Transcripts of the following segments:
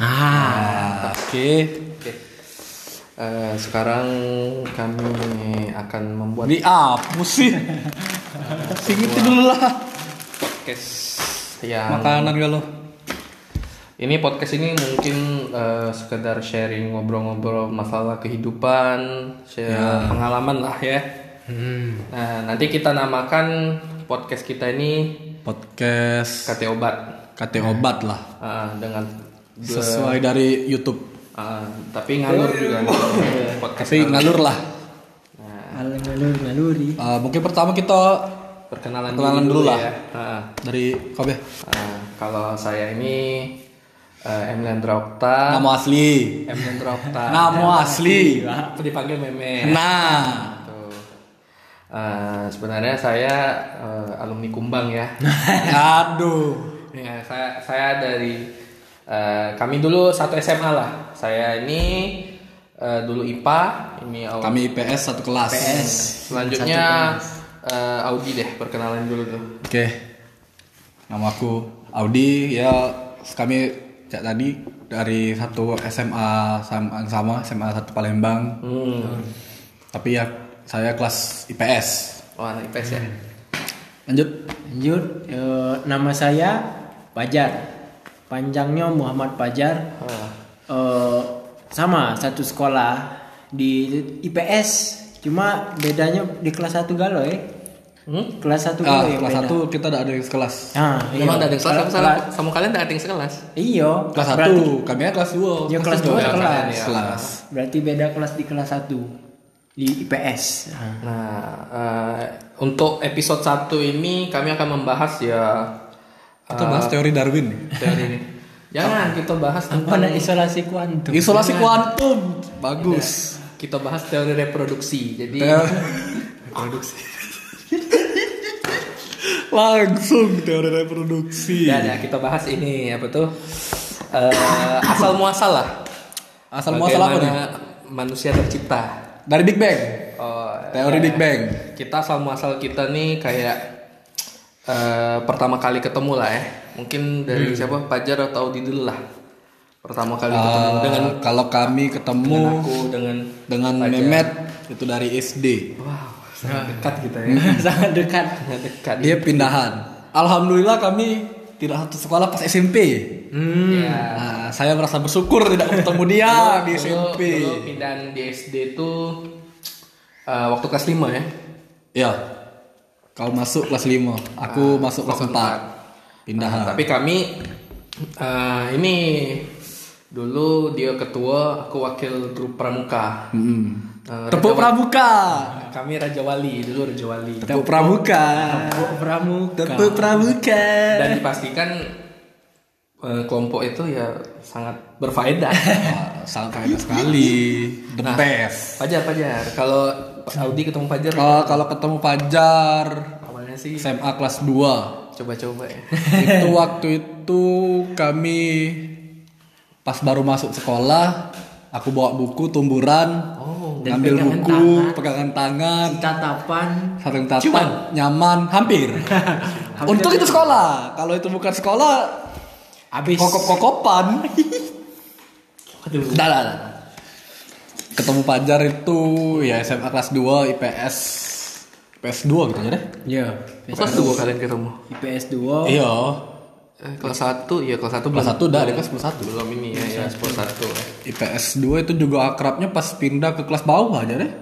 Ah, oke. Oke. Eh, sekarang kami akan membuat Ini apa sih? Singitin dulu lah. podcast yang Makanan gak lo? ini podcast ini mungkin eh, sekedar sharing ngobrol-ngobrol masalah kehidupan, share pengalaman lah ya. Nah, nanti kita namakan podcast kita ini Podcast KT Obat KT obat lah. Ah, dengan Sesuai dari YouTube. ah, tapi ngalur juga podcast Tapi ngalur lah. Ngalur ngalur ngaluri. Uh, mungkin pertama kita perkenalan, Perkenalan dulu lah. ya. Ah, dari Kobe. ah, kalau saya ini eh, Emlendra Okta. Nama asli. Emlendra Okta. Nama asli. Apa dipanggil meme? Nah. Tuh. Eh, sebenarnya saya eh, alumni Kumbang ya. Aduh. ya saya saya dari eh, kami dulu satu SMA lah. Saya ini eh, dulu IPA, ini Au- Kami IPS satu kelas. selanjutnya eh, Audi deh perkenalan dulu tuh. Oke. Nama aku Audi ya kami cak tadi dari satu SMA sama, sama SMA satu Palembang. Hmm. Tapi ya saya kelas IPS. Oh anak IPS ya. Lanjut. Lanjut, eh, nama saya Pajar. Panjangnya Muhammad Pajar. Ah. Eh, sama satu sekolah di IPS. Cuma bedanya di kelas 1 galau ya. Hmm? Kelas 1 Ah, galau yang kelas beda. satu kita ada ada yang sekelas. Nah, Memang ada yang sekelas sama, sama kalian ada yang sekelas. Iya. Kelas berarti- satu, kami ya kelas dua. Ya kelas dua. 2 ya, kelas. kalian ya. Kelas. Berarti beda kelas di kelas 1 di IPS. Nah. Eh, untuk episode 1 ini kami akan membahas ya Kita bahas teori Darwin. nih. teori ini. Jangan kita bahas Apa tentang isolasi kuantum? Isolasi kuantum. Bagus. kita bahas teori reproduksi. Jadi Teori- reproduksi. Langsung teori reproduksi. Ya, ya, kita bahas ini apa tuh? Eh, asal muasal lah. Asal muasal apa nih? Manusia tercipta. Dari Big Bang. Oh, Teori ya. Big Bang. Kita asal muasal kita nih kayak eh, pertama kali ketemu lah ya. Mungkin dari siapa? Pajar atau Audi dulu lah. Pertama kali ketemu Eh, dengan kalau kami ketemu aku dengan dengan Memet itu dari SD. wow sangat dekat kita ya Sangat dekat. sangat dekat Dia pindahan. Alhamdulillah kami tidak satu sekolah pas SMP. ya. Nah, saya merasa bersyukur tidak bertemu dia di Dulu- SMP. dulu pindahan di SD itu eh, waktu kelas 5 ya Ya. Kau masuk kelas 5, aku masuk kelas 4. Pindahan. Nah, tapi kami eh, ini dulu dia ketua aku wakil grup pramuka Mm-mm. Eh, Tepuk pramuka. kami Raja Wali dulu Raja Wali Tepuk pramuka. Tepuk pramuka. Tepuk pramuka. dan dipastikan eh, kelompok itu ya sangat berfaedah sangat faedah sekali. The Nah. best. Pajar Pajar kalau Audi ketemu Pajar Kalau kalau ketemu Pajar awalnya sih SMA kelas 2 coba-coba ya itu waktu itu kami pas baru masuk sekolah aku bawa buku tumburan oh ngambil pegangan buku tangan. pegangan tangan Tatapan. saling tatap Ciuman? nyaman hampir untuk itu sekolah kalau itu bukan sekolah Habis. kokop kokopan aduh. Dah dah, dah. ketemu Pajar itu ya SMA kelas 2 IPS IPS 2 gitu aja deh. Iya. kelas dua kalian ketemu? IPS 2. iya. Eh, kelas 1 ya kelas 1 kelas 1 udah ada kelas 1 belum ini ya ya kelas 1 IPS 2 itu juga akrabnya pas pindah ke kelas bawah aja deh.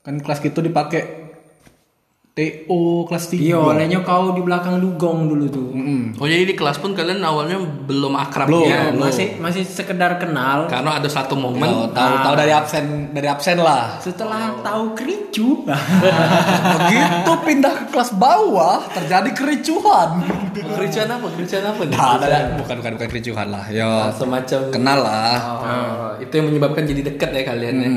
Kan kelas gitu dipakai TO kelas 3. Iya, olehnya kau di belakang dugong dulu tuh. Oh jadi di kelas pun kalian awalnya belum akrab Belum. ya? Ya, masih masih sekedar kenal. Karena ada satu momen Oh, tahu tahu dari absen dari absen lah. Setelah tahu kericu, Begitu pindah ke kelas bawah terjadi kericuhan. kericuan apa? Kericuan apa nih? Nah, ada, bukan bukan bukan kericuhan lah. Ya Semacam kenal lah. Oh, itu yang menyebabkan jadi dekat ya kalian ya.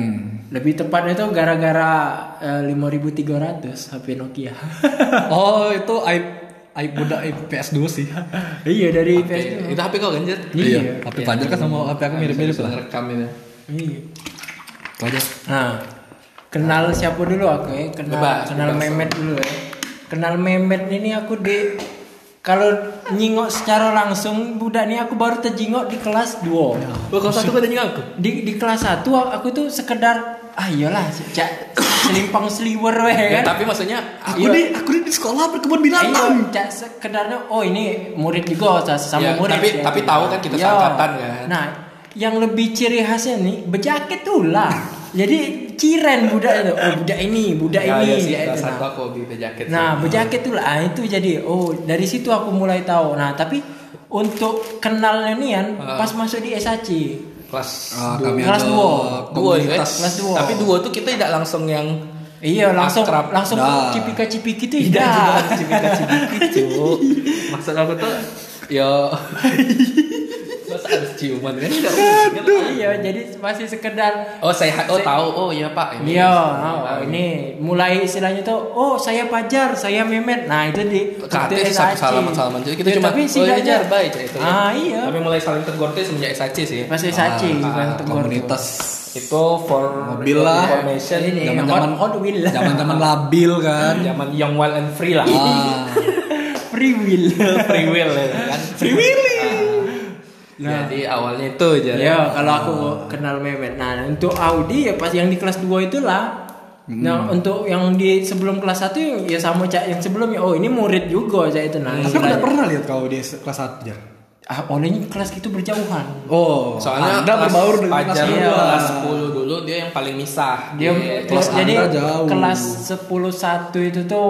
Lebih tepatnya itu gara-gara eh, 5300 HP Nokia. Oh, itu aib aib budak IPS 2 sih. iya dari Oke, IPS 2. itu HP kau kan Jet? Iya. HP Pajar kan sama HP aku mirip-mirip lah. ngerekam ini. Iya. Aja. Nah, kenal siapa dulu aku ya? Kenal Bebas, kenal bebas. Memet dulu ya. Kenal Memet ini aku di kalau nyingok secara langsung budak nih aku baru terjingok di kelas 2 Oh, kelas satu kan ada aku. di di kelas 1 aku tuh sekedar ah iyalah cak selimpang sliwer weh Ya, kan tapi maksudnya Aku Iya. di aku di di sekolah berkebun Iya, binatang. cak sekedarnya oh ini murid juga sama Ya, murid. tapi- tapi tahu kan kita Iya. seangkatan kan. Nah, yang lebih ciri khasnya nih berjaket tuh lah. Jadi ciren budak itu. Oh budak ini, budak ya, ini. ya ya, itu. satu Nah, aku sih. nah berjaket tuh lah. Ah, itu jadi oh dari situ aku mulai tahu. Nah tapi untuk kenalnya nih kan Ah. pas masuk di SAC. Kelas Ah, dua. kami Kelas ada dua. dua ya. Kelas dua. Tapi dua tuh kita tidak langsung yang Iya langsung Akrab. langsung Nah. cipika cipiki tuh tidak tidak. juga cipika-cipiki cu. Maksud aku tuh ya harus ciuman kan mungkin. Iya jadi masih sekedar Oh saya oh tahu oh iya pak ini. Iya, oh, ini mulai istilahnya tuh, oh saya Pajar, saya Memet. Nah itu di Kata itu sih satu SAC. salaman salaman jadi kita Ya, cuma tapi oh iya setidaknya- jar baik itu. ya. Ah iya. Tapi mulai saling tegur tuh semenjak SAC sih. Pas SAC Ah, ah, tegur. komunitas Itu for Mobil lah. information Hot, Hot Wheel. zaman-zaman labil kan. zaman young wild and free lah. Ah, Free Wheel. free will ya kan. Free will. Nah. Jadi awalnya itu aja. ya kalau aku kenal Memet. Nah untuk Audi ya pas yang di kelas 2 itulah. Nah untuk yang di sebelum kelas 1 ya sama cak yang sebelumnya. Oh ini murid juga cak itu. Nah Tapi aku tidak pernah lihat kau di kelas 1 Jar. ah, olehnya kelas itu berjauhan. Oh, Soalnya Anda kelas berbaur dengan kelas Iya. kelas 10 dulu dia yang paling misah. dia Dia kelas kelas jadi jauh. kelas 10 1 itu tuh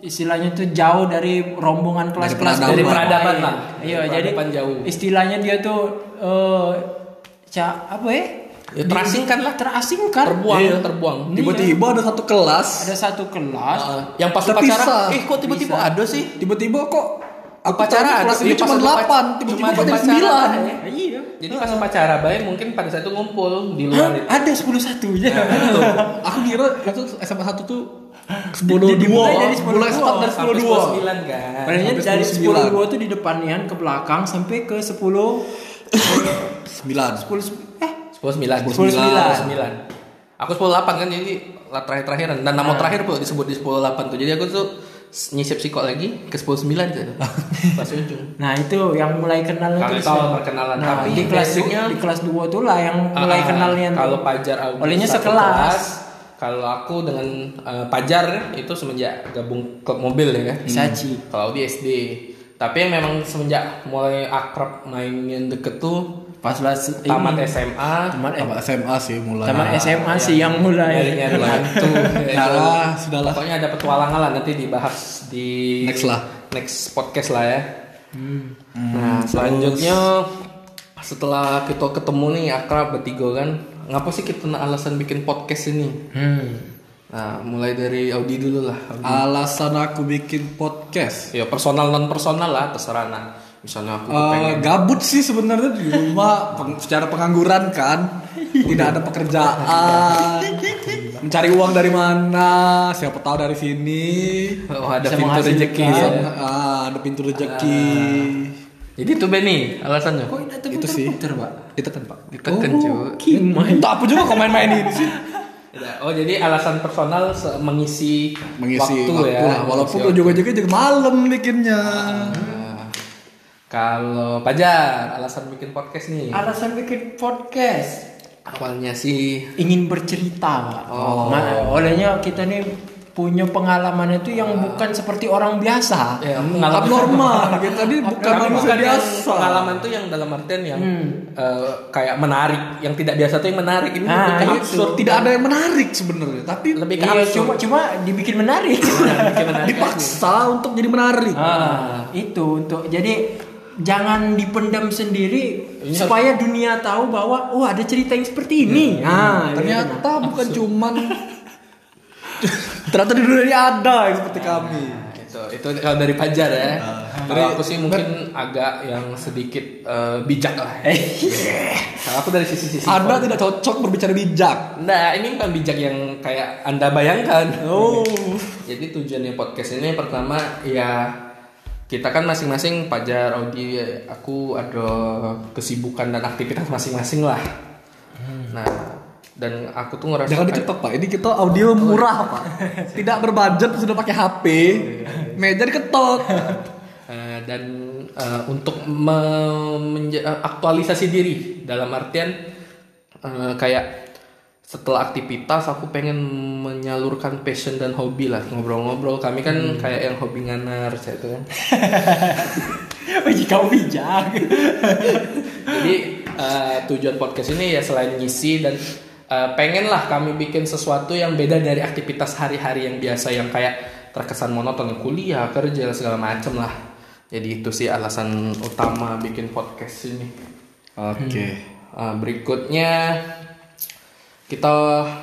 istilahnya tuh jauh dari rombongan kelas-kelas. Dari peradaban lah. Iya, Dari jadi jauh. istilahnya dia tuh eh ca apa ya? Ya, terasingkan lah. Terasingkan. terbuang, Iya. terbuang. Tiba-tiba ada satu kelas, Ada satu kelas. Uh, yang pas upacara, eh kok tiba-tiba ada sih? tiba-tiba kok aku kelas ada, ini iya, cuma pas ada 8, upac- tiba-tiba kok jadi 9. ada. Iya. Jadi pas upacara baik mungkin pada saat itu ngumpul di luar itu. Ada 10 1 ya. Aku kira itu SMA 1 tuh 10 Di- dimulai 2. dari 10 Mulai start dari 10 Sampai 2. 9 kan. Padahal dari 10 10 2 tuh di depannya ke belakang sampai ke 10 9. 10 eh 10 9. 10 9. 9. Aku 10 8 kan jadi lah terakhir-terakhiran dan nama terakhir pun disebut di 10 8 tuh. Jadi aku tuh nyisip psikok lagi ke 10 9 tuh. Pas ujung. Nah itu yang mulai kenal itu tahu siapa? perkenalan, Nah, tapi di kelas di kelas 2 tuh lah yang mulai Ah, kenalnya. Kalau Pajar Olehnya sekelas. Kalau aku dengan eh, Pajar itu semenjak gabung klub mobil ya kan. Saji. Kalau di SD. Tapi yang memang semenjak mulai akrab main deket tuh Pas lah tamat SMA. Tamat eh, Tamat SMA sih mulai. tamat SMA sih yang mulai. Nyari-nyari hantu. Nah, lah, sudahlah. Pokoknya ada petualangan lah nanti dibahas di Next lah. next podcast lah ya. Nah selanjutnya setelah kita ketemu nih akrab bertiga kan, ngapa sih kita nak alasan bikin podcast ini? Hmm. Nah mulai dari Audi dulu lah. Audi. Alasan aku bikin podcast. Ya personal non personal lah terserah nak. Misalnya aku Eh, pengen gabut sih sebenarnya di rumah peng- secara pengangguran kan tidak ada pekerjaan mencari uang dari mana siapa tahu dari sini oh, ada Bisa pintu rezeki. Ya. ah, ada pintu rezeki Jadi itu Benny alasannya. Kok itu Itu sih. puter, Pak? ditekan pak Ditekan Oh, cuy. Entah apa juga kok main-main ini sih Ya, Oh jadi alasan personal mengisi, mengisi waktu, waktu, ya. lah walaupun Mengisi juga juga juga malam bikinnya Nah, Kalau Pajar, alasan bikin podcast nih. Alasan bikin podcast Awalnya sih ingin bercerita, Pak. Oh. Ma- olehnya kita nih punya pengalaman itu yang bukan seperti orang biasa. ya, abnormal kita tadi bukan manusia biasa. pengalaman tuh yang dalam artian yang eh, kayak menarik, yang tidak biasa tuh yang menarik. Ini Ah, lebih ke itu. absurd, tidak ada yang menarik sebenarnya tapi lebih ke Iya, cuma cuma dibikin menarik. Bikin menarik dipaksa untuk jadi menarik. Ah, itu untuk jadi jangan dipendam sendiri supaya dunia tahu bahwa oh ada cerita yang seperti ini. Ah, ternyata bukan cuman ternyata di dunia ini ada yang seperti kami Itu itu kalau dari Pajar ya. Ah. Kalau aku sih mungkin agak yang sedikit eh, bijak lah. Kalau aku dari sisi-sisi anda tidak cocok berbicara bijak Nah, ini bukan bijak yang kayak Anda bayangkan. oh Jadi tujuannya podcast ini pertama ya kita kan masing-masing Pajar, Audi, aku ada kesibukan dan aktivitas masing-masing lah. Nah, dan aku tuh ngerasa jangan kayak- diketok pak. Ini kita audio murah pak. Tidak berbudget sudah pakai HP meja diketok. Eh, dan eh, untuk eh, aktualisasi diri. Dalam artian eh, kayak setelah aktivitas aku pengen menyalurkan passion dan hobi lah. Ngobrol-ngobrol. Kami kan kayak yang hobi nganar saya itu kan. Oh, jika bijak. jadi eh, tujuan podcast ini ya selain ngisi dan eh, pengen lah kami bikin sesuatu yang beda dari aktivitas hari-hari yang biasa yang kayak terkesan monoton kuliah kerja segala macem lah jadi itu sih alasan utama bikin podcast ini Oke. Eh, berikutnya kita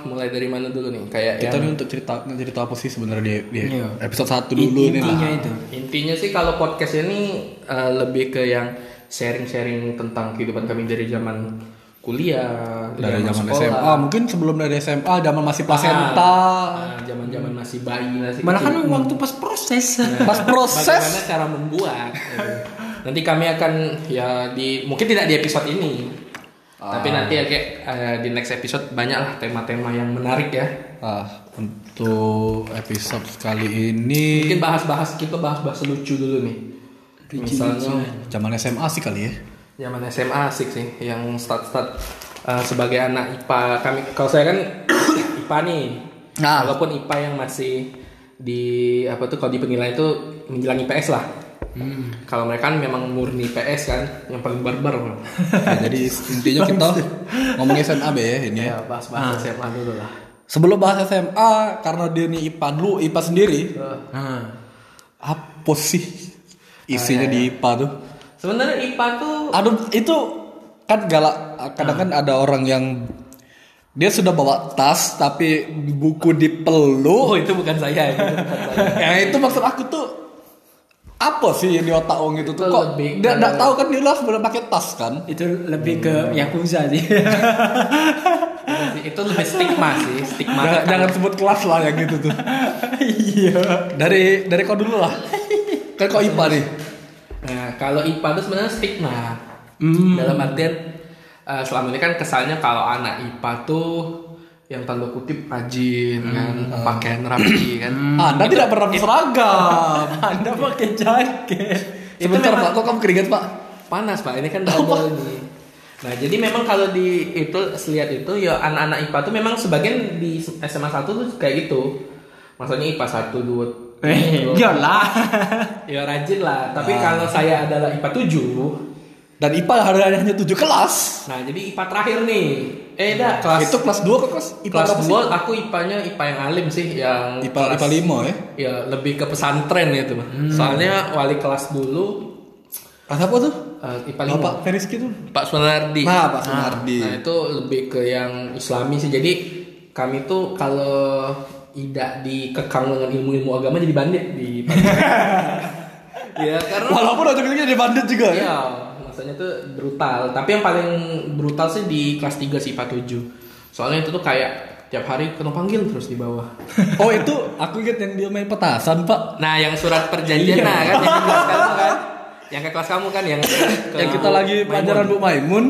mulai dari mana dulu nih kayak Kita yang nih untuk cerita cerita apa sih sebenarnya di, di Iya. episode satu dulu nih Intinya itu. intinya sih kalau podcast ini eh, lebih ke yang sharing-sharing tentang kehidupan kami dari zaman kuliah Dari zaman sekolah. SMA, mungkin sebelum dari SMA, zaman masih placenta, Ah, zaman-zaman masih bayi masih Malah kan waktu pas proses. pas proses. bagaimana cara membuat gitu. nanti kami akan ya di mungkin tidak di episode ini tapi nanti ya kayak eh, di next episode banyak lah tema-tema yang menarik ya Ah, untuk episode kali ini mungkin bahas-bahas kita bahas-bahas lucu dulu nih misalnya zaman SMA sih kali ya. Zaman SMA asik sih yang start-start eh, sebagai anak IPA kami kalau saya kan IPA nih. Nah. walaupun IPA yang masih di apa tuh kalau di penilaian itu menjelang IPS lah. Kalau mereka kan memang murni PS kan yang paling barbar. Ya, jadi intinya kita ngomongin SMA be ya ini. ya. Bahas-bahas SMA dulu lah. Sebelum bahas SMA, karena dia nih IPA dulu, IPA sendiri, Nah, apa sih isinya di IPA tuh? Sebenarnya IPA tuh Aduh, itu kan galak. Kadang kan ada orang yang dia sudah bawa tas tapi buku dipeluk. oh itu bukan saya itu bukan saya yang itu maksud aku tuh apa sih yang di otak orang itu tuh Itu kok lebih dia tahu kan dia lah sebenarnya pakai tas kan itu lebih ke Yakuza sih. itu lebih stigma sih stigma jangan, kan. jangan sebut kelas lah yang gitu tuh Iya. dari dari kau dulu lah kan kau IPA nih Nah, kalau IPA itu sebenarnya stigma. Hmm. Dalam artian eh, selama ini kan kesannya kalau anak IPA tuh yang tanda kutip rajin kan, pakaian rapi kan. anda tidak pernah berseragam Anda pakai jaket. sebentar pak kok kamu keringat pak Panas Pak, ini kan double ini. Nah, jadi memang kalau di itu lihat itu ya anak-anak IPA tuh memang sebagian di SMA 1 tuh kayak gitu. Maksudnya IPA 1 2 Eh, iyalah. Ya rajin lah, tapi kalau saya adalah IPA 7 dan IPA ada hanya tujuh kelas Nah, jadi IPA terakhir nih. Eh, dah kelas itu kelas 2 ke kelas IPA kelas apa sih? 2 aku IPA-nya IPA yang alim sih yang IPA kelas- IPA 5 ya Ya, lebih ke pesantren itu, Bang. Soalnya wali kelas dulu kelas apa tuh eh, IPA 5. Bapak Feriski tuh Pak Sunardi. nah Pak Sunardi Nah, itu lebih ke yang Islami sih. Jadi kami tuh kalau tidak dikekang dengan ilmu-ilmu agama jadi bandit di Ya, karena walaupun ujung-ujungnya jadi bandit juga ya Iya, maksudnya tuh brutal. Tapi yang paling brutal sih di kelas 3 sih IPA 7. Soalnya itu tuh kayak tiap hari kena panggil terus di bawah. oh itu aku ingat yang dia main petasan pak Nah, yang surat perjanjian nah kan yang kamu kan. Yang ke kelas kamu kan yang ke yang kita lagi pelajaran Bu Maimun.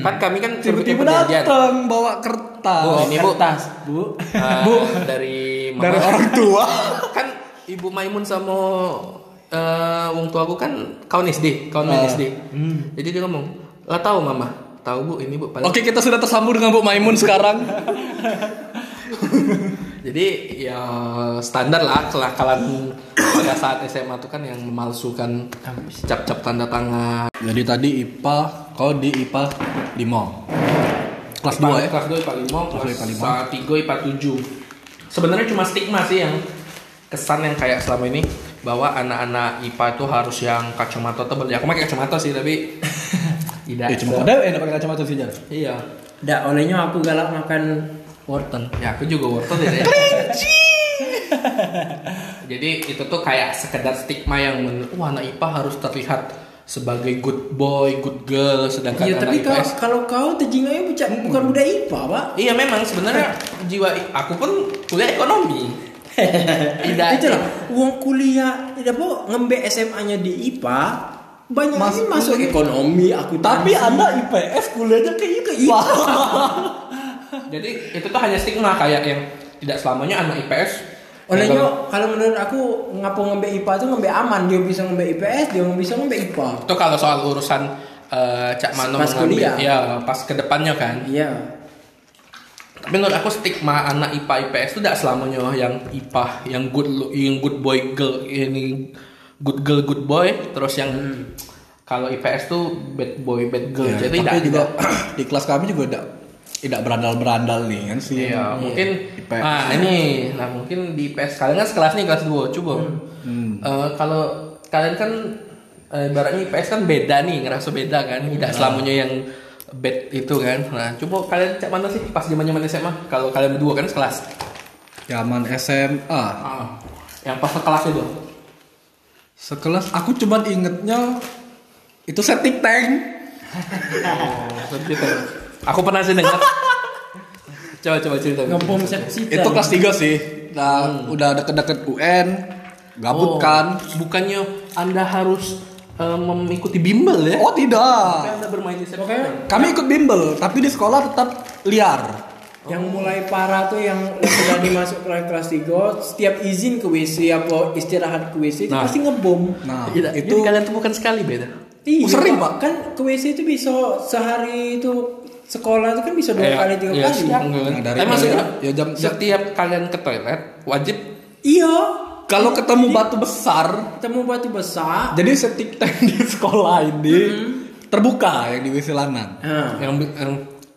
Kan kami kan tiba-tiba datang bawa kertas. Bu, ini Bu. Kertas, Bu. Ah, dari mama. dari orang tua. Kan Ibu Maimun sama eh wong tua aku kan kawan SD, kawan main Ah. SD. Jadi dia ngomong, "Lah tahu Mama, tahu Bu, ini Bu paling Oke kita sudah tersambung dengan Bu Maimun sekarang Jadi ya standar lah kelakalan pada saat SMA tuh kan yang memalsukan cap-cap tanda tangan. Jadi tadi IPA kau di IPA 5 Kelas 2 ya? Kelas 2 IPA 5, kelas IPA 3 IPA 7. Sebenarnya cuma stigma sih yang kesan yang kayak selama ini bahwa anak-anak IPA itu harus yang kacamata tebal. Ya aku pakai kacamata sih tapi tidak. Ya cuma ada yang pakai kacamata sih Jan Iya. Nggak, olehnya aku galak makan wortel. Ya aku juga wortel ya. Jadi itu tuh kayak sekedar stigma yang men wah anak IPA harus terlihat sebagai good boy, good girl, sedangkan Iya, anak tapi kalau IPS kalau kau tejinganya bukan bukan budak IPA, Pak. Iya memang sebenarnya jiwa aku pun kuliah ekonomi. Tidak. Itu lah, uang kuliah, tidak apa ngembe SMA-nya di IPA, banyak Mas- ini masuk ekonomi, aku Tapi anda IPS kuliahnya ke IPA Jadi itu tuh hanya stigma kayak yang tidak selamanya anak IPS Olehnya kalau menurut aku ngapo ngambil IPA tuh ngambil aman dia bisa ngambil IPS dia bisa ngambil IPA. Itu kalau soal urusan eh, Cak Mano Pas mengambil- kuliah. ya pas ke depannya kan. Iya. Tapi menurut aku stigma anak IPA IPS itu tidak selamanya yang IPA, yang good yang good boy girl ini good girl good boy, terus yang kalau IPS tuh bad boy bad girl. Ya, Jadi tapi tidak juga di kelas kami juga tidak tidak berandal-berandal nih kan sih. Iya, mungkin IPS. nah ini nah mungkin di IPS kalian kan sekelas nih kelas 2 coba. Eh, kalau kalian kan eh, ibaratnya IPS kan beda nih, ngerasa beda kan, tidak selamanya yang bad itu kan. Nah, coba kalian cek mana sih pas zaman-zaman SMA kalau kalian berdua kan sekelas. Zaman SMA Ah, yang pas sekelas itu. sekelas aku cuman ingetnya itu setting tank. Gitu. Aku pernah sih dengar. coba coba cerita. Ngebom sepsi. Itu kelas 3 sih. Nah, udah deket-deket UN, gabut Oh, kan. Bukannya Anda harus eh, mengikuti bimbel ya? Oh, tidak. Anda bermain di Pokoknya Kami ikut bimbel, tapi di sekolah tetap liar. yang mulai parah tuh yang sudah dimasuk ke kelas 3 setiap izin ke WC apa istirahat ke WC itu Nah. pasti ngebom. Nah, Tidak, itu jadi kalian tuh bukan sekali beda. Iya, Oh, sering, Pak. Pak. Kan ke WC itu bisa sehari itu sekolah itu kan bisa dua kali tiga iya, kali. siang, kan. Nah, dari- Tapi maksudnya ya, jam- setiap kalian ke toilet wajib Iya. kalau ketemu batu besar, Ketemu batu besar. jadi setting tank di sekolah ini terbuka yang di WC lanang. Nah, yang, yang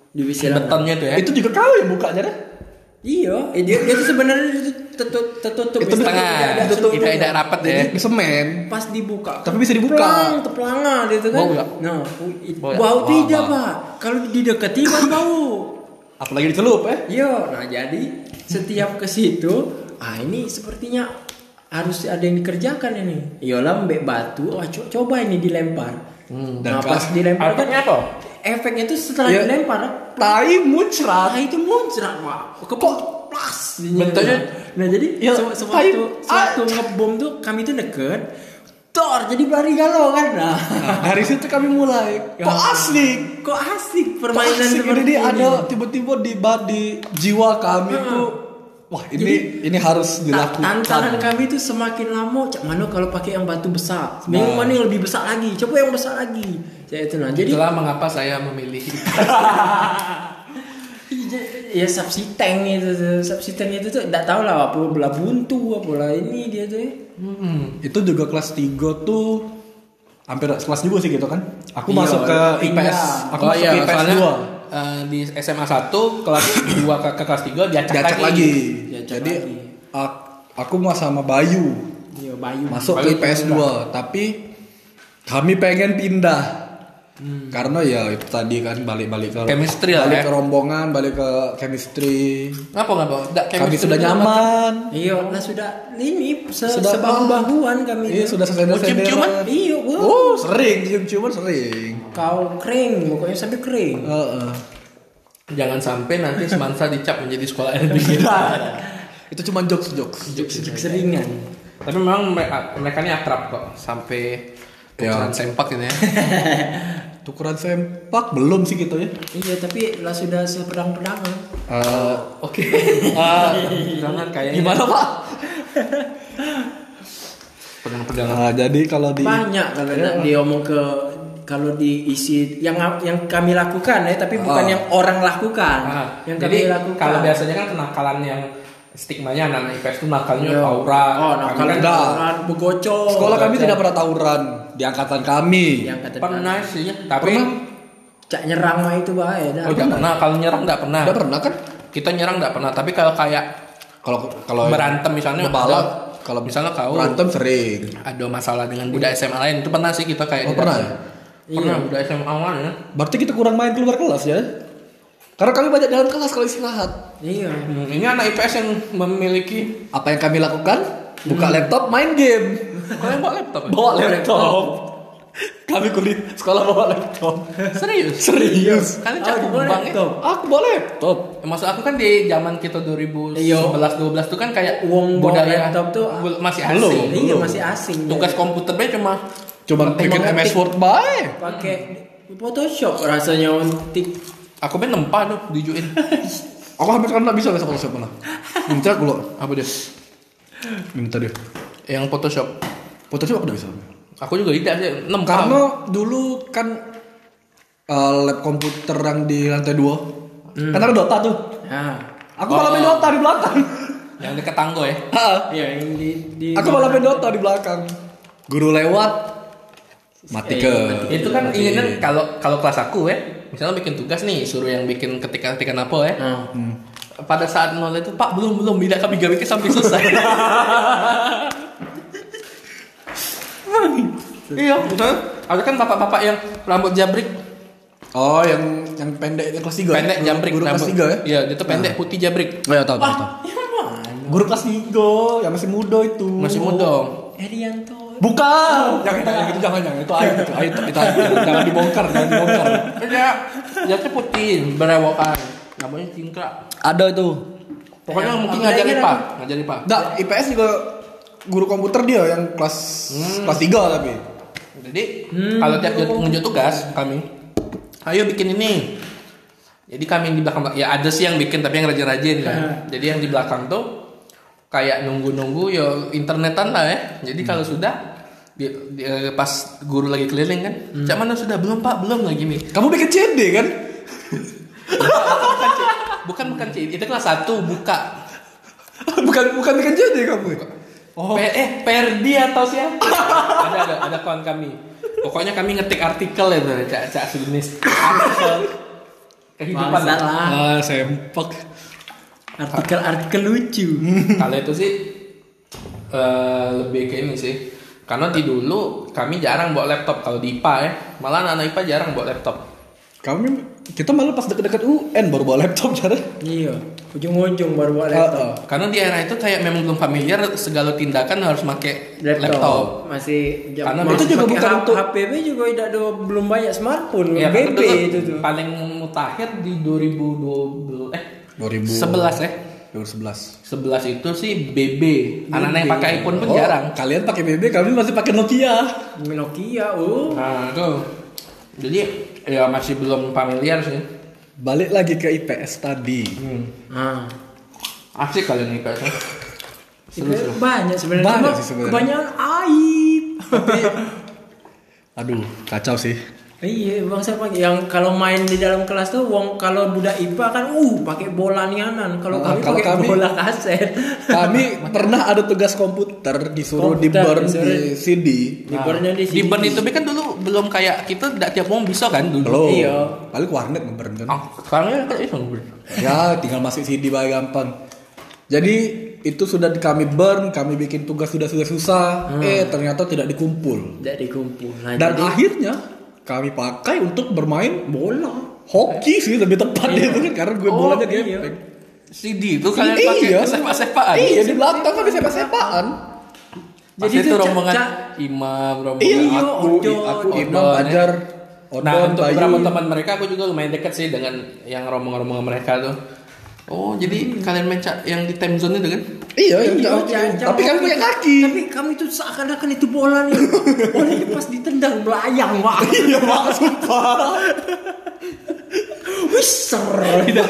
di WC lanang. betonnya itu ya. Itu juga kau yang bukanya deh. Iya, eh, dia, dia tuh sebenarnya itu tertutup, tertutup Itu setengah, tutup, tidak tidak rapat ya. Semen. Pas dibuka, Tapi bisa dibuka. Pelang, tepelanga gitu kan. Bau? Nah, Bau bau, tidak pak. Kalau didekati kan bau. Apalagi dicelup ya. Iya, nah jadi setiap ke situ, ah ini sepertinya harus ada yang dikerjakan ini. Iyalah mbek batu, ah, co- coba ini dilempar. Hmm. Nah Dan pas dilempar kan apa? efeknya itu setelah Ya. dilempar, Tai muncrat. ah itu muncrat pak. Kepok plas. Bentuknya- Nah jadi Ya, se- sewaktu tai- sewaktu ngebom tuh kami tuh deket. Tor jadi lari galau kan. Nah, Nah, dari situ kami mulai. Kok Ya. asik? kok asik Kok permainan asik seperti ini, ini. ada tiba-tiba di di jiwa kami Hmm. tuh wah ini ini harus dilakukan. Tantangan kami itu semakin lama, cak mana kalau pakai yang batu besar, Nah. yang mana yang lebih besar lagi, coba yang besar lagi. Jadi itu nah. Jadi Itulah mengapa saya memilih ya subsidi tank itu, tuh. subsidi tank itu tuh tidak tahu lah apa bola buntu, apa lah ini dia tuh. ya. hmm. Itu juga kelas 3 tuh hampir kelas juga sih gitu kan. Aku Iya, masuk ke. IPS. Aku oh masuk iya, ke IPS soalnya 2. eh, di SMA 1 kelas 2 ke, ke kelas 3 diacak, Diacak lagi. lagi. Diacak Jadi lagi. ak- aku mau sama Bayu Iya Bayu. masuk Bayu ke IPS 2, tapi kami pengen pindah. Karena ya itu tadi kan balik-balik ke Chemistry lah balik ya. ke rombongan, balik ke chemistry. Ngapa ngapa? Nggak, Kami chemistry sudah itu nyaman. Iya, lah sudah ini se Sudah- sebahu-bahuan kami. Iya, sudah selesai Mau cium-ciuman? Iya, wah. Oh, sering cium-ciuman sering. Kau kering, pokoknya sampai kering. Heeh. Jangan sampai nanti semansa dicap menjadi sekolah LBG. Itu cuma jokes-jokes. Seringan. Tapi memang mereka, mereka ini akrab kok sampai Ya. sempak gitu ya. Tukeran sempak belum sih gitu ya. Iya, tapi lah sudah sepedang-pedangan. Eh, Oke. Ah, jangan kayaknya. gimana pak? Pedang-pedangan. Nah, jadi kalau di Banyak kalau nak diomong ke kalau diisi yang yang kami lakukan ya, tapi bukan Ah. yang orang lakukan. Ah, yang jadi kami lakukan. kalau biasanya kan kenakalan yang stigmanya anak IPS itu nakalnya Iya. tawuran. Oh, Kami enggak. orang begocok. sekolah kami tidak pernah tawuran di angkatan kami. yang kata pernah sih, tapi Pernah? cak nyerang mah itu bahaya dah. oh enggak pernah. Kalau nyerang enggak pernah. Tidak pernah kan? Kita nyerang enggak pernah, tapi kalau kayak Kalau kalau berantem misalnya balap, kalau misalnya kau berantem sering. ada masalah dengan budak SMA lain itu pernah sih kita kayak Oh, di pernah? pernah budak SMA lain ya Berarti kita kurang main keluar kelas ya? Karena kami banyak dalam kelas kalau istirahat. Iya. Hmm, ini anak IPS yang memiliki Apa yang kami lakukan? Buka laptop, main game. kalian bawa laptop ya? Bawa laptop. kami kuliah sekolah bawa laptop. serius Serius. kalian Oh, cakep dibawa bang ya? laptop. Aku bawa laptop. Ya, Maksud aku kan di zaman kita 2011 12 tuh kan kayak Uang bawa budaya laptop tuh masih belum. asing. Iya masih asing. Tugas komputernya cuma Cuma bikin MS Word bae. pakai Photoshop rasanya untuk aku main nempah tuh dijuin. Aku hampir kan bisa besok Photoshop malah. Muncak lo. Apa dia? Minta dia. Yang Photoshop. Photoshop udah bisa. Aku juga tidak sih. 6 tahun. Karena dulu kan eh, lab komputer yang di lantai dua, kan ada Dota tuh. Nah, Aku malah main Dota di belakang. Yang dekat tanggo ya. Ha, ya yang di di aku malah main Dota di belakang. Guru lewat, mati ke. Itu kan ini kan kalau kalau kelas aku ya, misalnya bikin tugas nih, suruh yang bikin ketika-ketika apa ya. Nah, Pada saat nol itu, Pak belum belum tidak kami gawe sampai selesai. iya, betul. Ada kan bapak-bapak yang rambut jabrik, Oh, yang yang pendek yang kelas tiga. pendek Guru- jabrik Guru kelas rambut. tiga ya? Iya, dia tuh pendek putih jabrik. Oh, ya tahu tahu. tahu. mana? Guru kelas tiga, yang masih muda itu. Masih muda. Erianto. Bukan. Jangan jangan itu jangan jangan itu aib itu aib itu, itu aib. jangan dibongkar jangan dibongkar. Dia dia tuh putih, berewokan. Namanya cingkrak. Ada itu. Pokoknya Yang mungkin apa ngajar lagi IPA, namanya? ngajar IPA. Nah, IPS juga guru komputer dia yang kelas kelas 3 tapi. Jadi kalau tiap nunjuk tugas kami, ayo bikin ini. Jadi kami di belakang ya ada sih yang bikin tapi yang rajin-rajin kan. Jadi yang di belakang tuh kayak nunggu-nunggu ya internetan lah ya. Jadi kalau sudah di- di- eh, pas guru lagi keliling kan, cak mana sudah belum pak belum lagi nih. Kamu bikin CD kan? Bukan bukan sih itu kelas 1 buka. bukan bukan bikin CD kamu. Oh. eh Perdi atau siapa? ada ada ada kawan kami. Pokoknya kami ngetik artikel itu cak cak sejenis artikel kehidupan. Bangsat lah. Ah, sempak. Artikel-artikel lucu. Kalau itu sih eh, lebih ke ini sih. Karena di dulu kami jarang bawa laptop kalau di IPA ya. Malah anak-anak IPA jarang bawa laptop. Kami kita malah pas deket-deket UN baru bawa laptop cara. Iya, ujung-ujung baru buat laptop. Karena di era itu kayak memang belum familiar segala tindakan harus pakai laptop. Masih jam- Karena masih itu juga bukan untuk- HPB juga tidak ada belum banyak smartphone. Ya, BB dulu itu tuh. paling mutakhir di 2012 eh 2000 11 ya. 2011. 11 itu sih BB. Anak-anak yang pakai iPhone pun Oh, jarang. Kalian pakai BB, kami masih pakai Nokia. Nokia, oh. Nah, itu. Jadi ya masih belum familiar sih. Balik lagi ke IPS tadi. Nah, Asik kalian nih kayaknya. itu banyak sebenarnya. Banyak sih sebenarnya. Kebanyakan aib. Aduh, kacau sih. Iya, bang siapa yang kalau main di dalam kelas tuh, wong kalau budak IPA kan, uh, pakai bola nianan. Kalau Ah, kami kalau pakai kami- bola kaset. Kami pernah ada tugas komputer disuruh di burn disuruh- di CD. Di bornya di Di sini. burn itu kan dulu belum kayak kita tidak tiap mau bisa kan dulu. Belum. Iya. Paling ke warnet ngeburn kan. Ah, sekarang ya kayak itu. Ya, tinggal masuk CD bae gampang. Jadi itu sudah kami burn, kami bikin tugas sudah sudah susah, eh ternyata tidak dikumpul. Tidak dikumpul. Nah, Dan jadi- akhirnya kami pakai untuk bermain bola. hoki sih lebih tepatnya itu kan karena gue Oh, bolanya iya. gepeng. CD itu kalian pakai iya, sepak-sepakan. Iya di belakang kan bisa sepak-sepaan. Jadi Jadi itu rombongan imam, rombongan Iya, Iya, aku, Odon. aku Imam Odon, ya. Fajar, Nah untuk beberapa teman mereka aku juga lumayan dekat sih dengan yang rombongan-rombongan mereka tuh. Oh jadi kalian main yang di time zone itu kan? Iya, iya, Iya, tapi kami hoki. punya kaki. Tapi kami tuh seakan-akan itu bola nih. Bolanya pas ditendang melayang, Pak. Iya, Pak, sumpah. Wih, ser. itu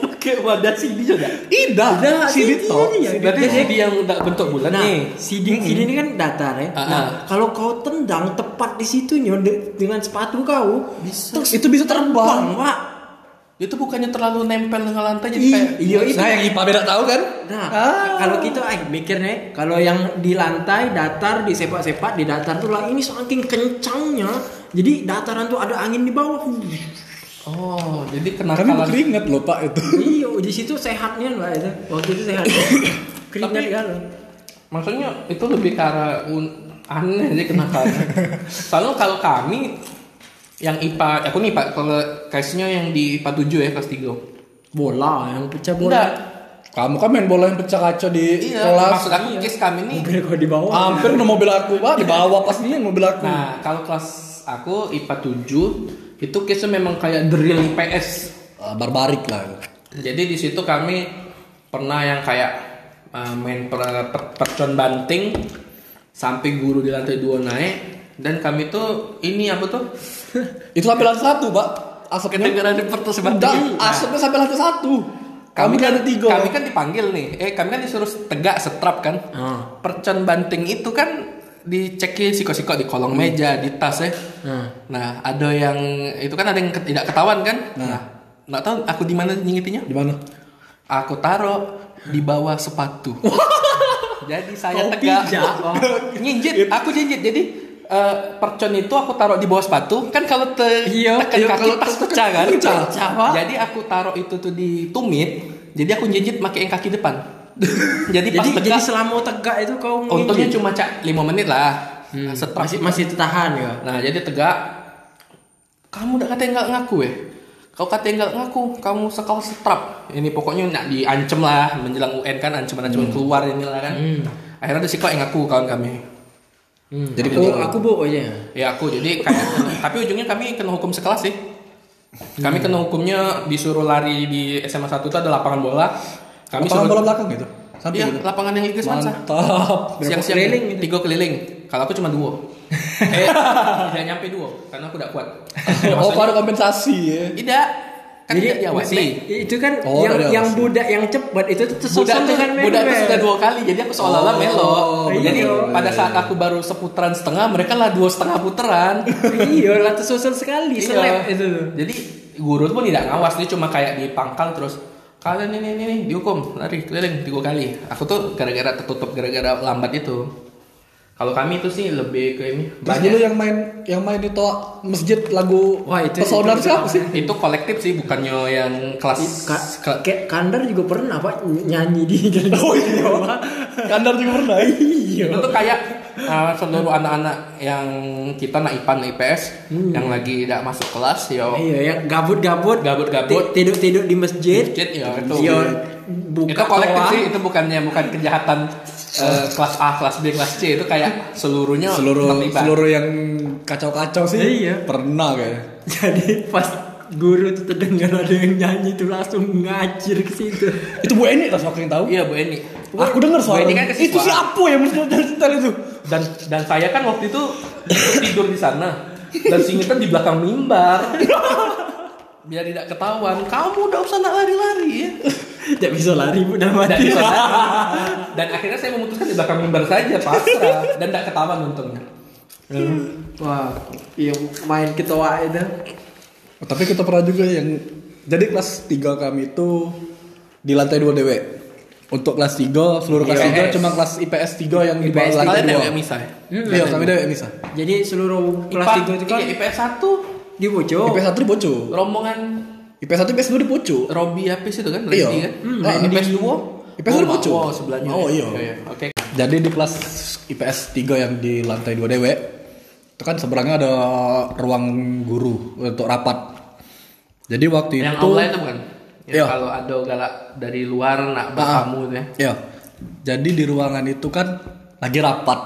pakai wadah CD juga. Indah, Udah, CD ini ya. Berarti CD yang bentuk bulan Nah, nih. CD, CD ini kan datar ya. Ah, Nah, ah. kalau kau tendang tepat di situnya de- dengan sepatu kau, bisa. Itu bisa terbang. Bang, Pak. Itu bukannya terlalu nempel dengan lantai jadi kayak iya itu. Saya yang IPA beda tahu kan? Nah, Ah. kalau kita eh mikirnya kalau yang di lantai datar di sepak-sepak di datar tuh lah ini saking kencangnya. Jadi dataran tuh ada angin di bawah. Oh, jadi Kami kenakalan. keringet loh Pak itu. iya, di situ sehatnya lah itu. Waktu itu sehat. Keringat Tapi- kalau. Maksudnya itu lebih ke arah aneh sih kenakalan. Soalnya kalau kami yang IPA, aku nih Pak, kalau case-nya yang di IPA 7 ya kelas 3. Bola yang pecah bola. Enggak. Kamu kan main bola yang pecah kaca di Iya, kelas. maksud aku case kami nih. Mobil kau di bawah. Hampir no mobil aku Pak, di bawah pas ini mobil aku. Nah, kalau kelas aku IPA 7 itu case-nya memang kayak drill IPS. Ah, barbarik lah. Jadi di situ kami pernah yang kayak uh, main per, per- percon banting sampai guru di lantai dua naik dan kami tuh ini apa tuh Itu sampai lantai satu Pak. Asapnya. kedengaran di banting. Nah, asapnya sampai lantai satu. Kamu kan ada tiga. kami kan dipanggil nih. Eh kami kan disuruh tegak setrap kan. Ah. Percon banting itu kan dicekin siko-siko di kolong meja, di tas ya. Hmm. Nah, ada yang itu kan ada yang tidak ketahuan kan? Nah, nggak tahu aku di mana nyingitinya. Di mana? Aku taruh di bawah sepatu. Jadi saya tegak. oh. Nyinjit, aku jinjit. Jadi eh, percon itu aku taruh di bawah sepatu. Kan kalau te Iya, tekan iya, kaki kalau tas tekan pecah kan? kaki pecah. Pecah, Pak. Jadi aku taruh itu tuh di tumit. Jadi aku jinjit pakai yang kaki depan. jadi pas Jadi tegak, jadi selama tegak itu kau untungnya cuma cak 5 menit lah. Hmm, Setrap masih masih tertahan ya. Nah jadi tegak Kamu udah katanya nggak ngaku ya Kau katanya nggak ngaku Kamu sekal setrap Ini pokoknya nak diancem lah Menjelang UN kan Ancaman-ancaman keluar inilah kan Akhirnya ada si kok yang ngaku kawan kami Hmm. Jadi aku aku bawa aja. Ya aku jadi kayak Tapi ujungnya kami kena hukum sekelas sih Kami kena hukumnya disuruh lari di SMA 1 itu ada lapangan bola Kami Lapangan suruh bola belakang gitu. Samping Iya, gitu. lapangan yang Liga Semansa Mantap. Siang-siang keliling gitu? Tiga keliling Kalau aku cuma dua Eh, tidak nyampe dua Karena aku tidak kuat Oh, kau ada kompensasi ya. Tidak Kan tidak diawasi itu kan Oh, yang yang budak yang cepat itu tuh budak tuh dengan budak member. sudah dua kali jadi aku seolah-olah Oh, melo iya. jadi pada saat aku baru seputaran setengah mereka lah dua setengah putaran iya lah tersusun sekali Iya. seleb itu. jadi guru pun tidak ngawas dia cuma kayak di pangkal terus kalian ini ini, ini dihukum lari keliling tiga kali aku tuh gara-gara tertutup gara-gara lambat itu kalau kami itu sih lebih ke ini Terus banyak dulu yang main yang main itu masjid lagu Wah, itu- pesona itu- siapa sih? itu kolektif sih bukannya yang kelas Ka- ke- kayak Kandar juga pernah pak nyanyi di Oh iya. Kandar juga pernah. iya itu tuh kayak uh, seluruh anak-anak yang kita nak IPAN IPS yang lagi tidak masuk kelas yo iya yang gabut-gabut Gabut-gabut. ti- tidur-tidur di masjid Masjid, ya, itu. Iya, buka itu kolektif toa. sih itu bukannya bukan kejahatan eh, kelas A kelas B kelas C itu kayak seluruhnya Seluruh terlibat. seluruh yang kacau-kacau sih. Iya. Pernah kayaknya. jadi pas guru tuh terdengar ada yang nyanyi tuh langsung ngacir ke situ Itu Bu Eni lah yang tahu. iya Bu Eni Aku dengar suara. kan itu siapa yang mencetel itu? dan dan saya kan waktu itu tidur di sana dan singitan di belakang mimbar biar tidak ketahuan kamu udah usah nak lari-lari ya tidak bisa lari bu dan, bisa lari. dan akhirnya saya memutuskan di belakang mimbar saja pasrah dan tidak ketahuan untungnya wah iya main ketawa itu Oh, tapi kita pernah juga yang jadi kelas 3 kami itu di lantai 2 DW. Untuk kelas 3 seluruh kelas IPS. 3 cuma kelas IPS 3 yang di bawah lantai kalian 2. dewe misal ya? Iya, kami DW bisa. jadi seluruh kelas tiga itu kan IPS 1 di Bojo IPS 1 di Poco. rombongan IPS 1 IPS 2 di Poco. Robi Apis itu kan Iya. Kan Hmm, nah. IPS 2 IPS oh, dua Pucuk. oh, sebelahnya Oh, iya. oke Jadi di kelas IPS 3 yang di lantai 2 DW itu kan seberangnya ada ruang guru untuk rapat. Jadi waktu yang itu aula itu bukan Yang Iya. kalau ada galak dari luar nak Ah. bertamu itu ya Iya. Jadi di ruangan itu kan lagi rapat.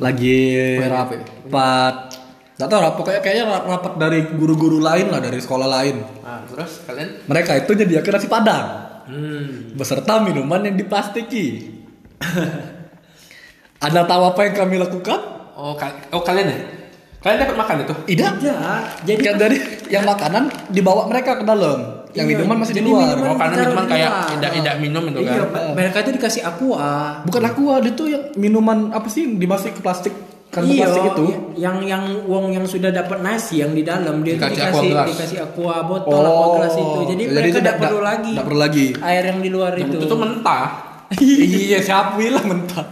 Lagi Rapat. rapat. Gak tau rapat kayak kayaknya ra- rapat dari guru-guru lain lah dari sekolah lain. nah terus kalian Mereka itu nyediakan nasi padang hmm. beserta minuman yang diplastiki. Anda tahu apa yang kami lakukan? oh, kal- oh kalian ya kalian dapat makan itu Tidak. ya jadi Yang dari yang makanan dibawa mereka ke dalam. Yang Iya, minuman masih di jadi luar. minuman oh karena minuman di kayak tidak tidak minum itu iya, kan mereka itu dikasih aqua Bukan aku ada itu yang minuman apa sih yang dimasukin ke plastik kan iya, plastik itu. yang yang wong yang sudah dapat nasi yang di dalam dia tuh Dikasih aqua dikasih dikasih aqua botol aqua gelas itu. Jadi, mereka itu tidak perlu lagi nggak perlu lagi. air yang di luar itu. itu tuh mentah iya, siapa bilang mentah.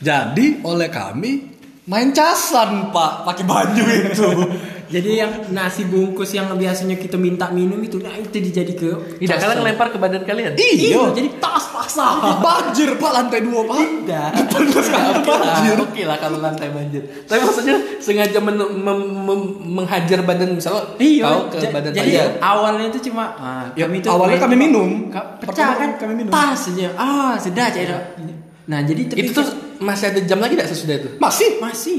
Jadi oleh kami main casan pak pakai baju itu. Jadi yang nasi bungkus yang biasanya kita minta minum itu nah itu dijadi ke tidak kalian ngelempar ke badan kalian Iya, jadi tas pasar. banjir pak lantai dua pak. Tidak. Oke lah, oke lah kalau lantai banjir. Tapi maksudnya sengaja men- mem- mem- menghajar badan misalnya Iya, kau ke ja- badan jadi awalnya itu cuma ah, Ya, kami itu awalnya main- kami minum. Pecah kan kami minum. tas aja. Ah, sudah aja. Nah, jadi tapi Itu tuh masih ada jam lagi tidak sesudah itu? Masih. masih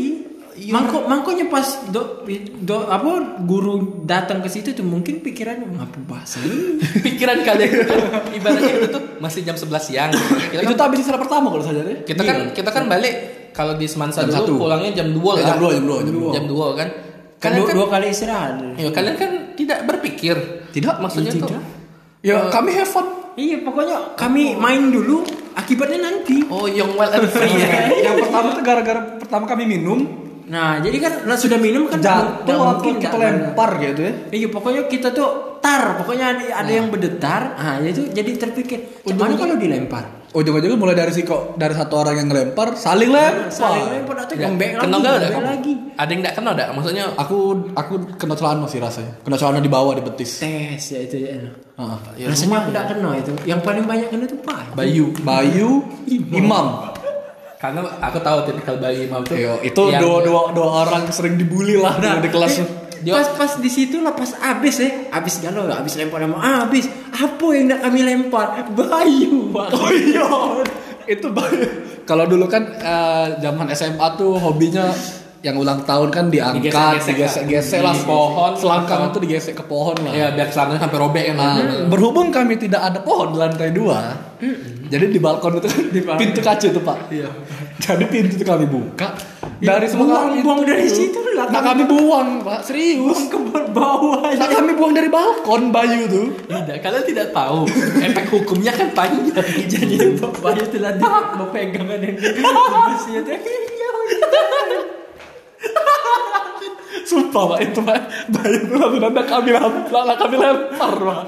Mangko mangkonya pas do, do apa guru datang ke situ tuh mungkin pikirannya ngapa bahasa ini?" Pikiran kalian kan ibaratnya itu tuh masih jam 11 siang. Kita Itu kan, tuh habis istirahat pertama kalau sadar ya. kita kan kita kan balik kalau di Semansa Jam dulu satu. pulangnya jam 2 Eh, lah. jam dua, jam dua, jam dua. Jam 2 kan. Kan Kalian dua, kan- dua kali istirahat. Ya, kalian kan tidak berpikir. Tidak, Maksudnya iya, tuh. tidak. Ya kami have fun. Iya, pokoknya kami main dulu, akibatnya nanti. Oh, young wild and free ya. yang pertama tuh gara-gara pertama kami minum Nah, jadi kan nah, sudah minum kan jatuh atau mungkin kita lempar gitu ya. Iya, pokoknya kita tuh tar, pokoknya ada, ada yang berdetar. Ah, itu jadi terpikir, mana kalau dilempar? Ujung-ujungnya mulai dari si kok dari satu orang yang ngelempar saling lempar. Saling lempar atau gembek lagi, Kenal gak ada lagi. Ada yang tidak kenal ada? Maksudnya Aku aku kena celana sih rasanya. Kena celana di bawah di betis. Tes ya itu ya. Heeh. ya Rasanya aku tidak kenal itu. Yang paling banyak kena itu Pak. Bayu, Bayu, Imam. karena aku tahu tipikal bayi imam tuh. Yo, itu yang- dua, dua, dua orang sering dibully lah dulu di kelas. Eh, pas pas di situ lah pas abis ya abis galau abis lempar lempar abis apa yang nak kami lempar bayu Pak. Oh iya, itu Bayu. Kalau dulu kan eh, zaman SMA tuh hobinya yang ulang tahun kan diangkat, Digesek-gesek digesek-gesek lah di pohon, selangkang atau- tuh digesek ke pohon lah. Ya, biar celananya sampai robek kan. Nah, berhubung kami tidak ada pohon di lantai dua, jadi di balkon itu kan balkon. pintu kaca itu pak. Iya. Jadi pintu itu kami buka dari semua buang- buang dari situ lah. Nah kami buang pak, serius. ke bawah Nah kami buang dari balkon Bayu tuh. Tidak, kalian tidak tahu. Efek hukumnya kan panjang. jadi bayu telah di pegang ada yang itu Sumpah pak itu pak Bayu itu langsung ada kami lempar, kami lempar pak.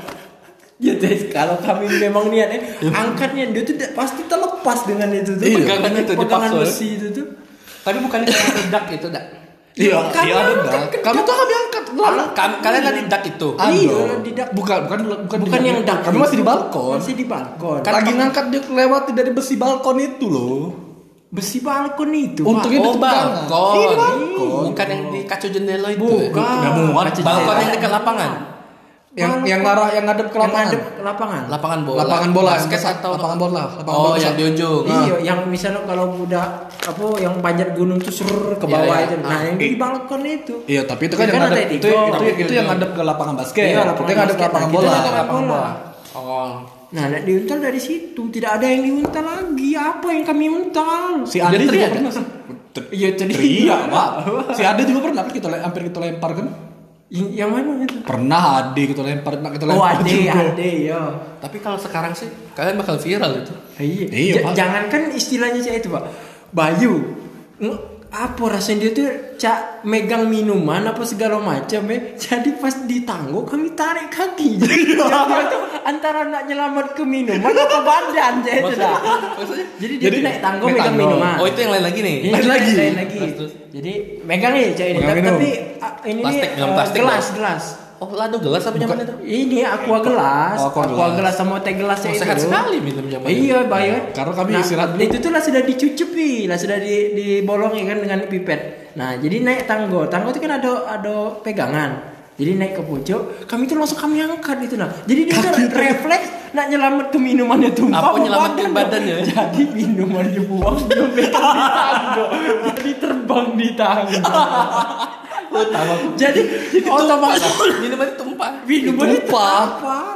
Ya Tes, kalau kami memang niat eh, angkatnya dia tuh pasti terlepas dengan itu tuh. Iya. pegangan Pegangan itu pegangan dipaksa. besi itu tuh. Tapi bukan karena ledak itu, dak. Iya, Kami iya dah. Kami tuh kami angkat. Kalian tadi dak itu. Iya, di dak. Bukan, bukan, bukan, Bukan yang dak. Kami masih di balkon. Masih di balkon. Kan lagi ngangkat dia lewati dari besi balkon itu loh. Besi balkon itu. Untungnya Oh, balkon. Iya, balkon. Bukan yang di kaca jendela itu. Bukan. Muat. Kaca Balkon jendela. yang dekat lapangan. Yang yang ngarah yang ngadep ke Yang lapangan. ngadep ke lapangan. Lapangan bola. Lapangan bola, Basket atau lapangan bola, lapangan Oh, bola. yang di ujung. Iya, yang misalnya kalau udah apa yang panjat gunung tuh sur ke bawah Iya, iya. itu. Nah, yang di balkon itu. Iya, tapi itu kan Iya, yang kan ngadep ada di itu, itu, itu, yang ngadep ke lapangan basket. Iya, lapangan yang ngadep ke basket. lapangan Nah, bola. ngadep ke lapangan bola. Oh. Nah, nak diuntal dari situ. Tidak ada yang diuntal lagi. Apa yang kami untal? Si Ade Jadi juga pernah. Iya, jadi Iya, Pak. Si Ade juga pernah kan kita hampir kita lempar kan? Yang yang mana itu? Pernah Ade kita lempar, pernah kita Oh, lempar ade, juga. ade, ya. Tapi kalau sekarang sih kalian bakal viral itu. Iya, Iya, jangankan istilahnya cak itu pak, Bayu, apa rasanya dia tuh cak megang minuman apa segala macam ya. Jadi pas ditangguh kami tarik kaki. Jadi dia tuh antara nak nyelamat ke minuman apa badan cak itu dah. Maksudnya? Jadi dia Jadi, tuh naik tangguh megang minuman. Oh, itu yang lain lagi nih. Ini Lain lagi. lain lagi. Terus, terus. Jadi megang nih cak ini. Tapi, ah, ini Plastik, nih eh, plastik gelas dong. gelas. Oh, lado gelas apa zaman itu? Ini aqua gelas, Oh, aqua aqua gelas. gelas sama teh gelasnya Oh, itu. sehat sekali minum itu. Iya, bayar. Karena kami istirahat dulu. Itu tuh lah sudah dicucupi, lah sudah di dibolongi kan dengan pipet. Nah, jadi naik tanggo. Tanggo itu kan ada ada pegangan. Jadi naik ke pucuk, kami tuh langsung kami angkat itu nah. Jadi dia tuh refleks nak nyelamat ke minumannya tumpah. Apa nyelamatin badan badannya? Jadi minuman dibuang dia megang di tanggo. Jadi terbang di tanggo. jadi otomatis Minuman tumpah. minumannya Tumpah. tumpah.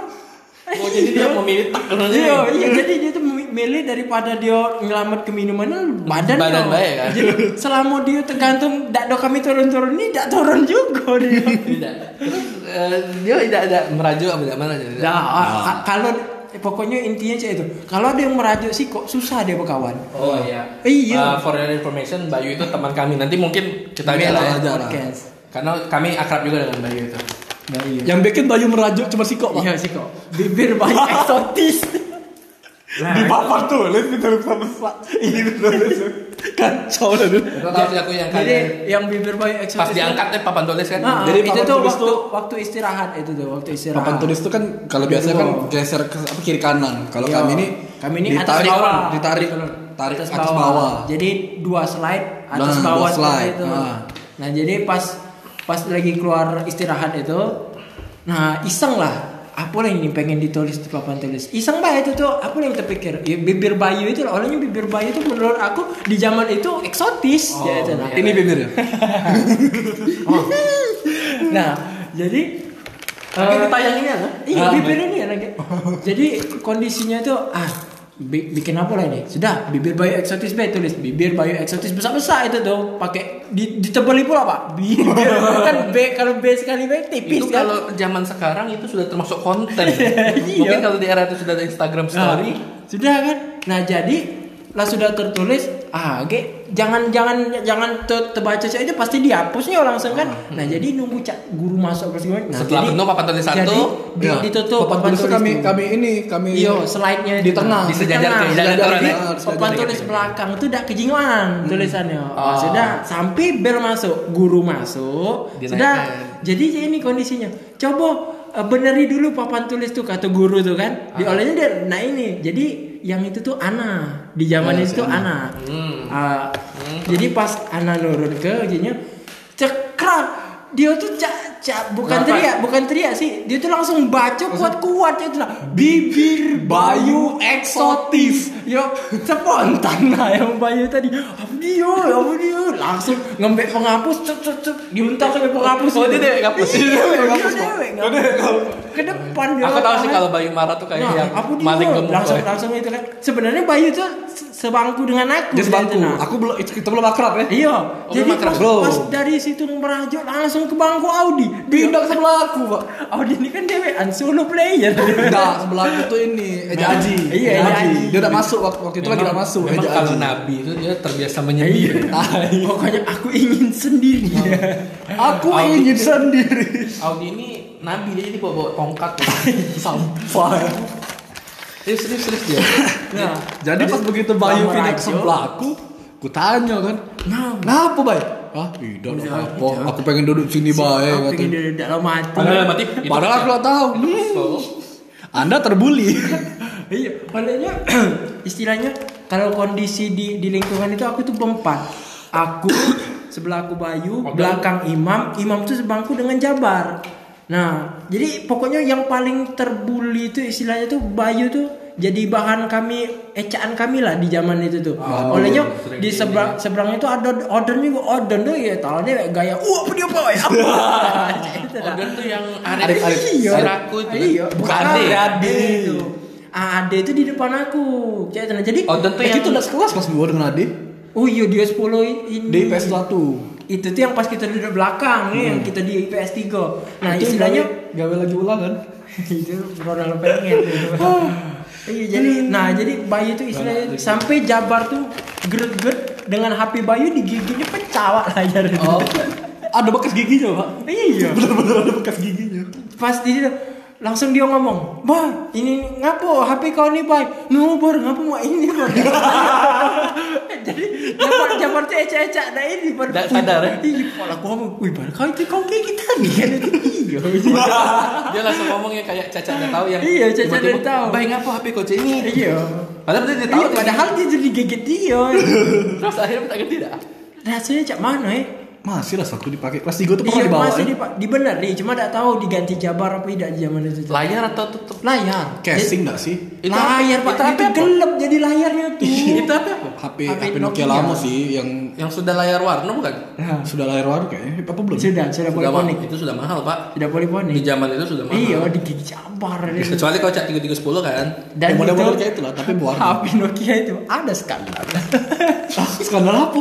Oh, jadi dia memilih tak Iya, iya jadi dia tuh milih daripada dia ngelamat ke minumannya badan Badan baik, kan? Jadi selama dia tergantung dak do kami turun-turun ini dak turun juga dia. Tidak. Eh, dia tidak ada merajuk apa tidak mana jadi. Nah, a- kalau eh, pokoknya intinya cak itu. Kalau ada yang merajuk sih kok susah dia berkawan. Oh iya. Iya. Uh, for your information, Bayu itu teman kami. Nanti mungkin kita Iya lihat lah ya. aja lah. podcast. Karena kami akrab juga dengan Bayu itu. Nah, iya. Yang bikin Bayu merajuk cuma si kok, Pak. Iya sih kok. Bibir banyak eksotis. Di papan tuh, lihat kita sama Ini tuh kacau dah tuh. Itu tahu sih aku yang Jadi kalian yang bibir banyak eksotis. pas diangkat deh papan tulis kan. Nah, Jadi itu tuh waktu tuh- waktu istirahat itu tuh waktu istirahat. Papan tulis itu kan kalau biasanya kan tuh. geser ke apa kiri kanan. Kalau kami ini kami ini atas ditarik, bawah. ditarik, tarik atas, bawah. Jadi dua slide atas Nah, bawah dua slide. itu. Nah. Nah, jadi pas pas lagi keluar istirahat itu, nah iseng lah. Apa yang ini pengen ditulis di papan tulis? Iseng bah itu tuh. Apa yang terpikir? Ya, bibir bayu itu lah. Olehnya bibir bayu itu menurut aku di zaman itu eksotis. Oh, ya, itu, nah. Ini bibir ya. nah, jadi Tapi eh, ditayanginnya kan? Iya Ah, bibir ini ya lagi. Jadi kondisinya itu ah bi- bikin apa lah ini? Sudah, bibir bayu eksotis B tulis bibir bayu eksotis besar-besar itu tuh pakai di ditebali pula Pak. Bibir kan B kalau B sekali B tipis itu kan. kalau zaman sekarang itu sudah termasuk konten. Iya. Mungkin kalau di era itu sudah ada Instagram story. Nah, sudah kan? Nah, jadi lah sudah tertulis ah ge jangan jangan jangan te- terbaca cak itu pasti dihapusnya langsung kan nah jadi nunggu cak guru masuk kelas lima. nah, Setelah penuh papan tulis jadi satu, di, Ya, ditutup papan tulis kami itu. kami ini kami Iyo, slide-nya di tengah. Di tengah. ke jalan Jadi, orang, ya? Papan tulis belakang itu udah kejinguan tulisannya. Oh, Oh. sudah sampai bel masuk, guru masuk. Sudah. Jadi ini kondisinya. Coba eh, beneri dulu papan tulis tuh kata guru tuh kan. Diolehnya dia nah ini. Jadi yang itu tuh Ana. Di zaman Ya, itu tuh Ana. Hmm. Ah, Jadi pas Ana nurun ke gini cekrat dia tuh cak bukan teriak bukan teriak sih. Dia tuh langsung baca kuat-kuat. Itu lah bibir bayu eksotis. Yo spontan lah yang bayu tadi. Apa dia? Apa dia? Langsung ngembek penghapus cep cep cep diuntar sampai penghapus. Oh, dia ngapus. Iya, Dia dewek dia ngapus, ngapus. ke depan dia Aku tahu sih kalau Bayu marah tuh kayak Nah, yang maling gemuk. langsung langsung itu kan. Sebenarnya Bayu tuh se- sebangku dengan aku dia sebangku. nah. aku belum kita belum akrab ya? Iya, Oh, jadi pas, dari situ merajuk langsung ke bangku Audi. Ke sebelah aku pak Audi ini kan dewean solo player. Enggak, sebelah aku tuh ini Eja Aji. Iya, Eja Aji. Dia udah masuk waktu, waktu itu lagi udah masuk Memang Eja kalau Aji. Nabi itu dia terbiasa menyendiri. Pokoknya aku ingin sendiri. Aku Audi. ingin sendiri. Audi ini Nabi dia jadi bawa, bawa tongkat. Sampah. Serius serius serius dia. Nah, Jadi pas begitu Bayu Lama pindah ke rajuk. sebelah aku, ku tanya kan, Nah, kenapa Bay? Ah, tidak apa. Aku pengen duduk sini Bay. aku katanya. ingin dari dalam hati. Padahal mati. Padahal aku tahu. Oh. Anda terbuli. Iya, padahal istilahnya kalau kondisi di di lingkungan itu aku tuh berempat. Aku sebelah aku Bayu, Oke. belakang Imam, Imam tuh sebangku dengan Jabar. Nah, jadi pokoknya yang paling terbuli itu istilahnya tuh Bayu tuh jadi bahan kami ecaan kami lah di zaman itu tuh. Oh, Olehnya sering di seberang seberang itu ada order juga order tuh ya dia gaya wah apa dia boy apa Itu dah. Order tuh yang Arif Arif. Iya. Siraku itu. kan? Iya, Bukan Ade. Ade itu. Ah, Ade itu di depan aku. Jadi Order tuh Eh, yang kita udah sekelas pas gua dengan Ade Oh iya dia 10 ini. di PS 1. Itu tuh yang pas kita duduk belakang nih, yang kita di IPS 3. Nah, Itu istilahnya gawe, gawe lagi ulangan. itu orang pengen. Iya jadi nah jadi Bayu tuh istilahnya sampai Jabar tuh geret-geret dengan HP Bayu di giginya pecah Wak, layar itu. Oh, ada bekas giginya, Pak. Iya. Bener-bener ada bekas giginya. Pas di situ langsung dia ngomong, "Boy, ini ngapo HP kau nih, Boy?" "Nubar, ngapo mau ini, Boy?" Jadi Jabar Jabar tuh ecak-ecak dah ini baru Nggak sadar, ya? Iya, kepala aku ngomong, "Wih, baru kau itu kau kayak kita nih." Kan itu iya. dia langsung ngomongnya kayak Caca udah tahu yang Iya, Caca udah tahu. Baik ngapa HP kau ini? Iya. Padahal dia tahu. Iya, padahal dia jadi gigit dia. Terus akhirnya tak ngerti dah. Rasanya cak mana ya? Masih lah satu dipakai. Kelas 3 tuh pernah Iya dibawa. masih ya. di, dibeneri, cuma tidak tahu diganti Jabar apa tidak di zaman itu. Layar atau tutup? layar. Casing enggak sih? Itu- layar pak itu itu, gelap jadi layarnya tuh. Itu apa? HP HP Nokia Nokia. lama sih yang Yang sudah layar warna bukan? Nah, sudah layar baru kayaknya. Apa belum? sudah sudah Sudah poliponik. Itu sudah mahal, Pak. Sudah poliponik. Di zaman itu sudah mahal. Iya di gigi Jabar. Kecuali kau cak 3310 kan. Dan Ya, model-model itu kayak itu lah, tapi buat HP Nokia itu ada skandal. skandal apa?